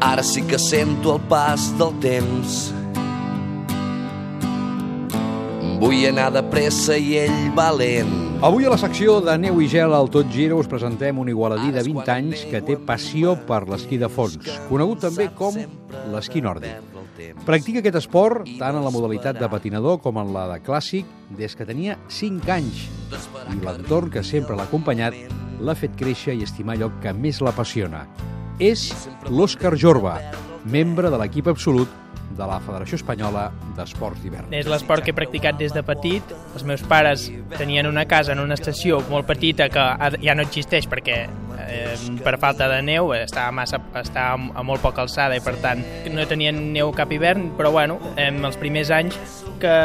Ara sí que sento el pas del temps. Vull anar de pressa i ell va lent. Avui a la secció de Neu i Gel al Tot Gira us presentem un igualadí de 20 anys que té passió per l'esquí de fons, conegut també com l'esquí nòrdic. Practica aquest esport tant en la modalitat de patinador com en la de clàssic des que tenia 5 anys i l'entorn que sempre l'ha acompanyat l'ha fet créixer i estimar allò que més l'apassiona. És l'Òscar Jorba, membre de l'equip absolut de la Federació Espanyola d'Esports d'Hivern. És l'esport que he practicat des de petit. Els meus pares tenien una casa en una estació molt petita que ja no existeix perquè eh, per falta de neu estava, massa, estava a molt poca alçada i per tant no tenien neu cap hivern, però bueno, en els primers anys que,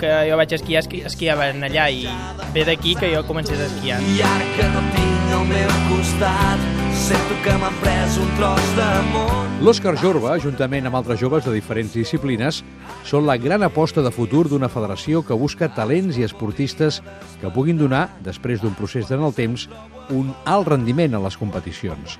que jo vaig esquiar, esqui, esquiaven allà i ve d'aquí que jo comencés a esquiar. I ara que no tinc al meu costat sento que m'han pres un tros de món. L'Òscar Jorba, juntament amb altres joves de diferents disciplines, són la gran aposta de futur d'una federació que busca talents i esportistes que puguin donar, després d'un procés en el temps, un alt rendiment en les competicions.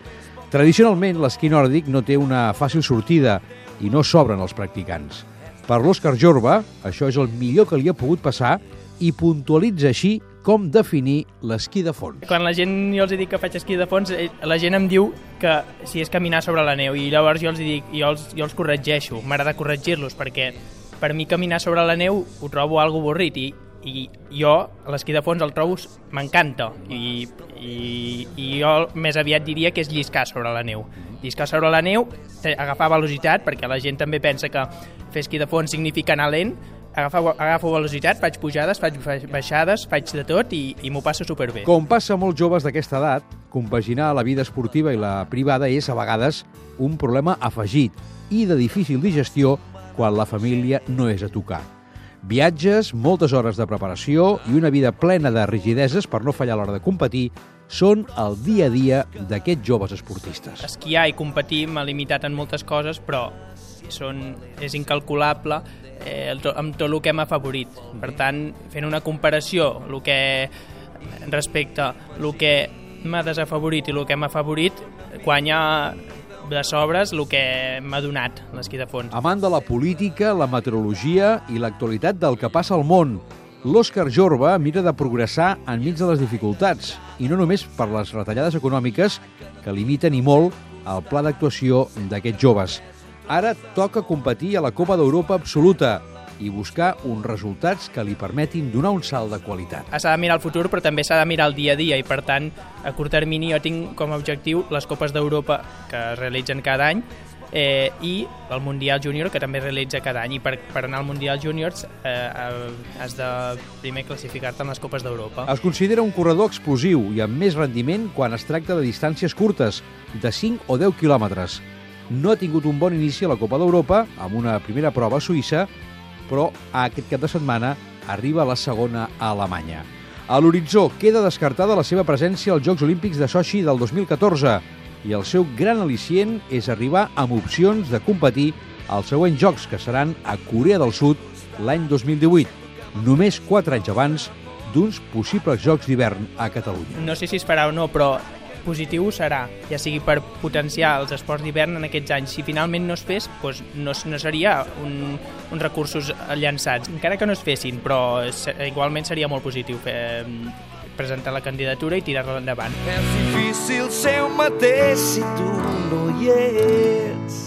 Tradicionalment, l'esquí nòrdic no té una fàcil sortida i no s'obren els practicants. Per l'Òscar Jorba, això és el millor que li ha pogut passar i puntualitza així com definir l'esquí de fons. Quan la gent, jo els dic que faig esquí de fons, eh, la gent em diu que si és caminar sobre la neu i llavors jo els dic, jo els, jo els corregeixo, m'agrada corregir-los perquè per mi caminar sobre la neu ho trobo algo avorrit i, i jo l'esquí de fons el trobo m'encanta i, i, i jo més aviat diria que és lliscar sobre la neu lliscar sobre la neu, agafar velocitat perquè la gent també pensa que fer esquí de fons significa anar lent agafo, agafo velocitat, faig pujades, faig baixades, faig de tot i, i m'ho passo superbé. Com passa a molts joves d'aquesta edat, compaginar la vida esportiva i la privada és, a vegades, un problema afegit i de difícil digestió quan la família no és a tocar. Viatges, moltes hores de preparació i una vida plena de rigideses per no fallar a l'hora de competir són el dia a dia d'aquests joves esportistes. Esquiar i competir m'ha limitat en moltes coses, però són, és incalculable eh, amb tot el que m'ha favorit. Per tant, fent una comparació, el que respecte el que m'ha desafavorit i el que m'ha favorit, guanya de sobres el que m'ha donat l'esquí de fons. Amant de la política, la meteorologia i l'actualitat del que passa al món, l'Òscar Jorba mira de progressar enmig de les dificultats, i no només per les retallades econòmiques que limiten i molt el pla d'actuació d'aquests joves. Ara toca competir a la Copa d'Europa absoluta i buscar uns resultats que li permetin donar un salt de qualitat. S'ha de mirar el futur, però també s'ha de mirar el dia a dia i, per tant, a curt termini jo tinc com a objectiu les Copes d'Europa que es realitzen cada any eh, i el Mundial Júnior, que també es realitza cada any. I per, per anar al Mundial Júniors eh, has de primer classificar-te en les Copes d'Europa. Es considera un corredor explosiu i amb més rendiment quan es tracta de distàncies curtes, de 5 o 10 quilòmetres no ha tingut un bon inici a la Copa d'Europa amb una primera prova a Suïssa, però aquest cap de setmana arriba la segona a Alemanya. A l'horitzó queda descartada la seva presència als Jocs Olímpics de Sochi del 2014 i el seu gran al·licient és arribar amb opcions de competir als següents Jocs, que seran a Corea del Sud l'any 2018, només 4 anys abans d'uns possibles Jocs d'hivern a Catalunya. No sé si es farà o no, però positiu serà, ja sigui per potenciar els esports d'hivern en aquests anys. Si finalment no es fes, doncs no, no seria un, uns recursos llançats, encara que no es fessin, però igualment seria molt positiu fer, presentar la candidatura i tirar-la endavant. És difícil ser un mateix si tu no hi ets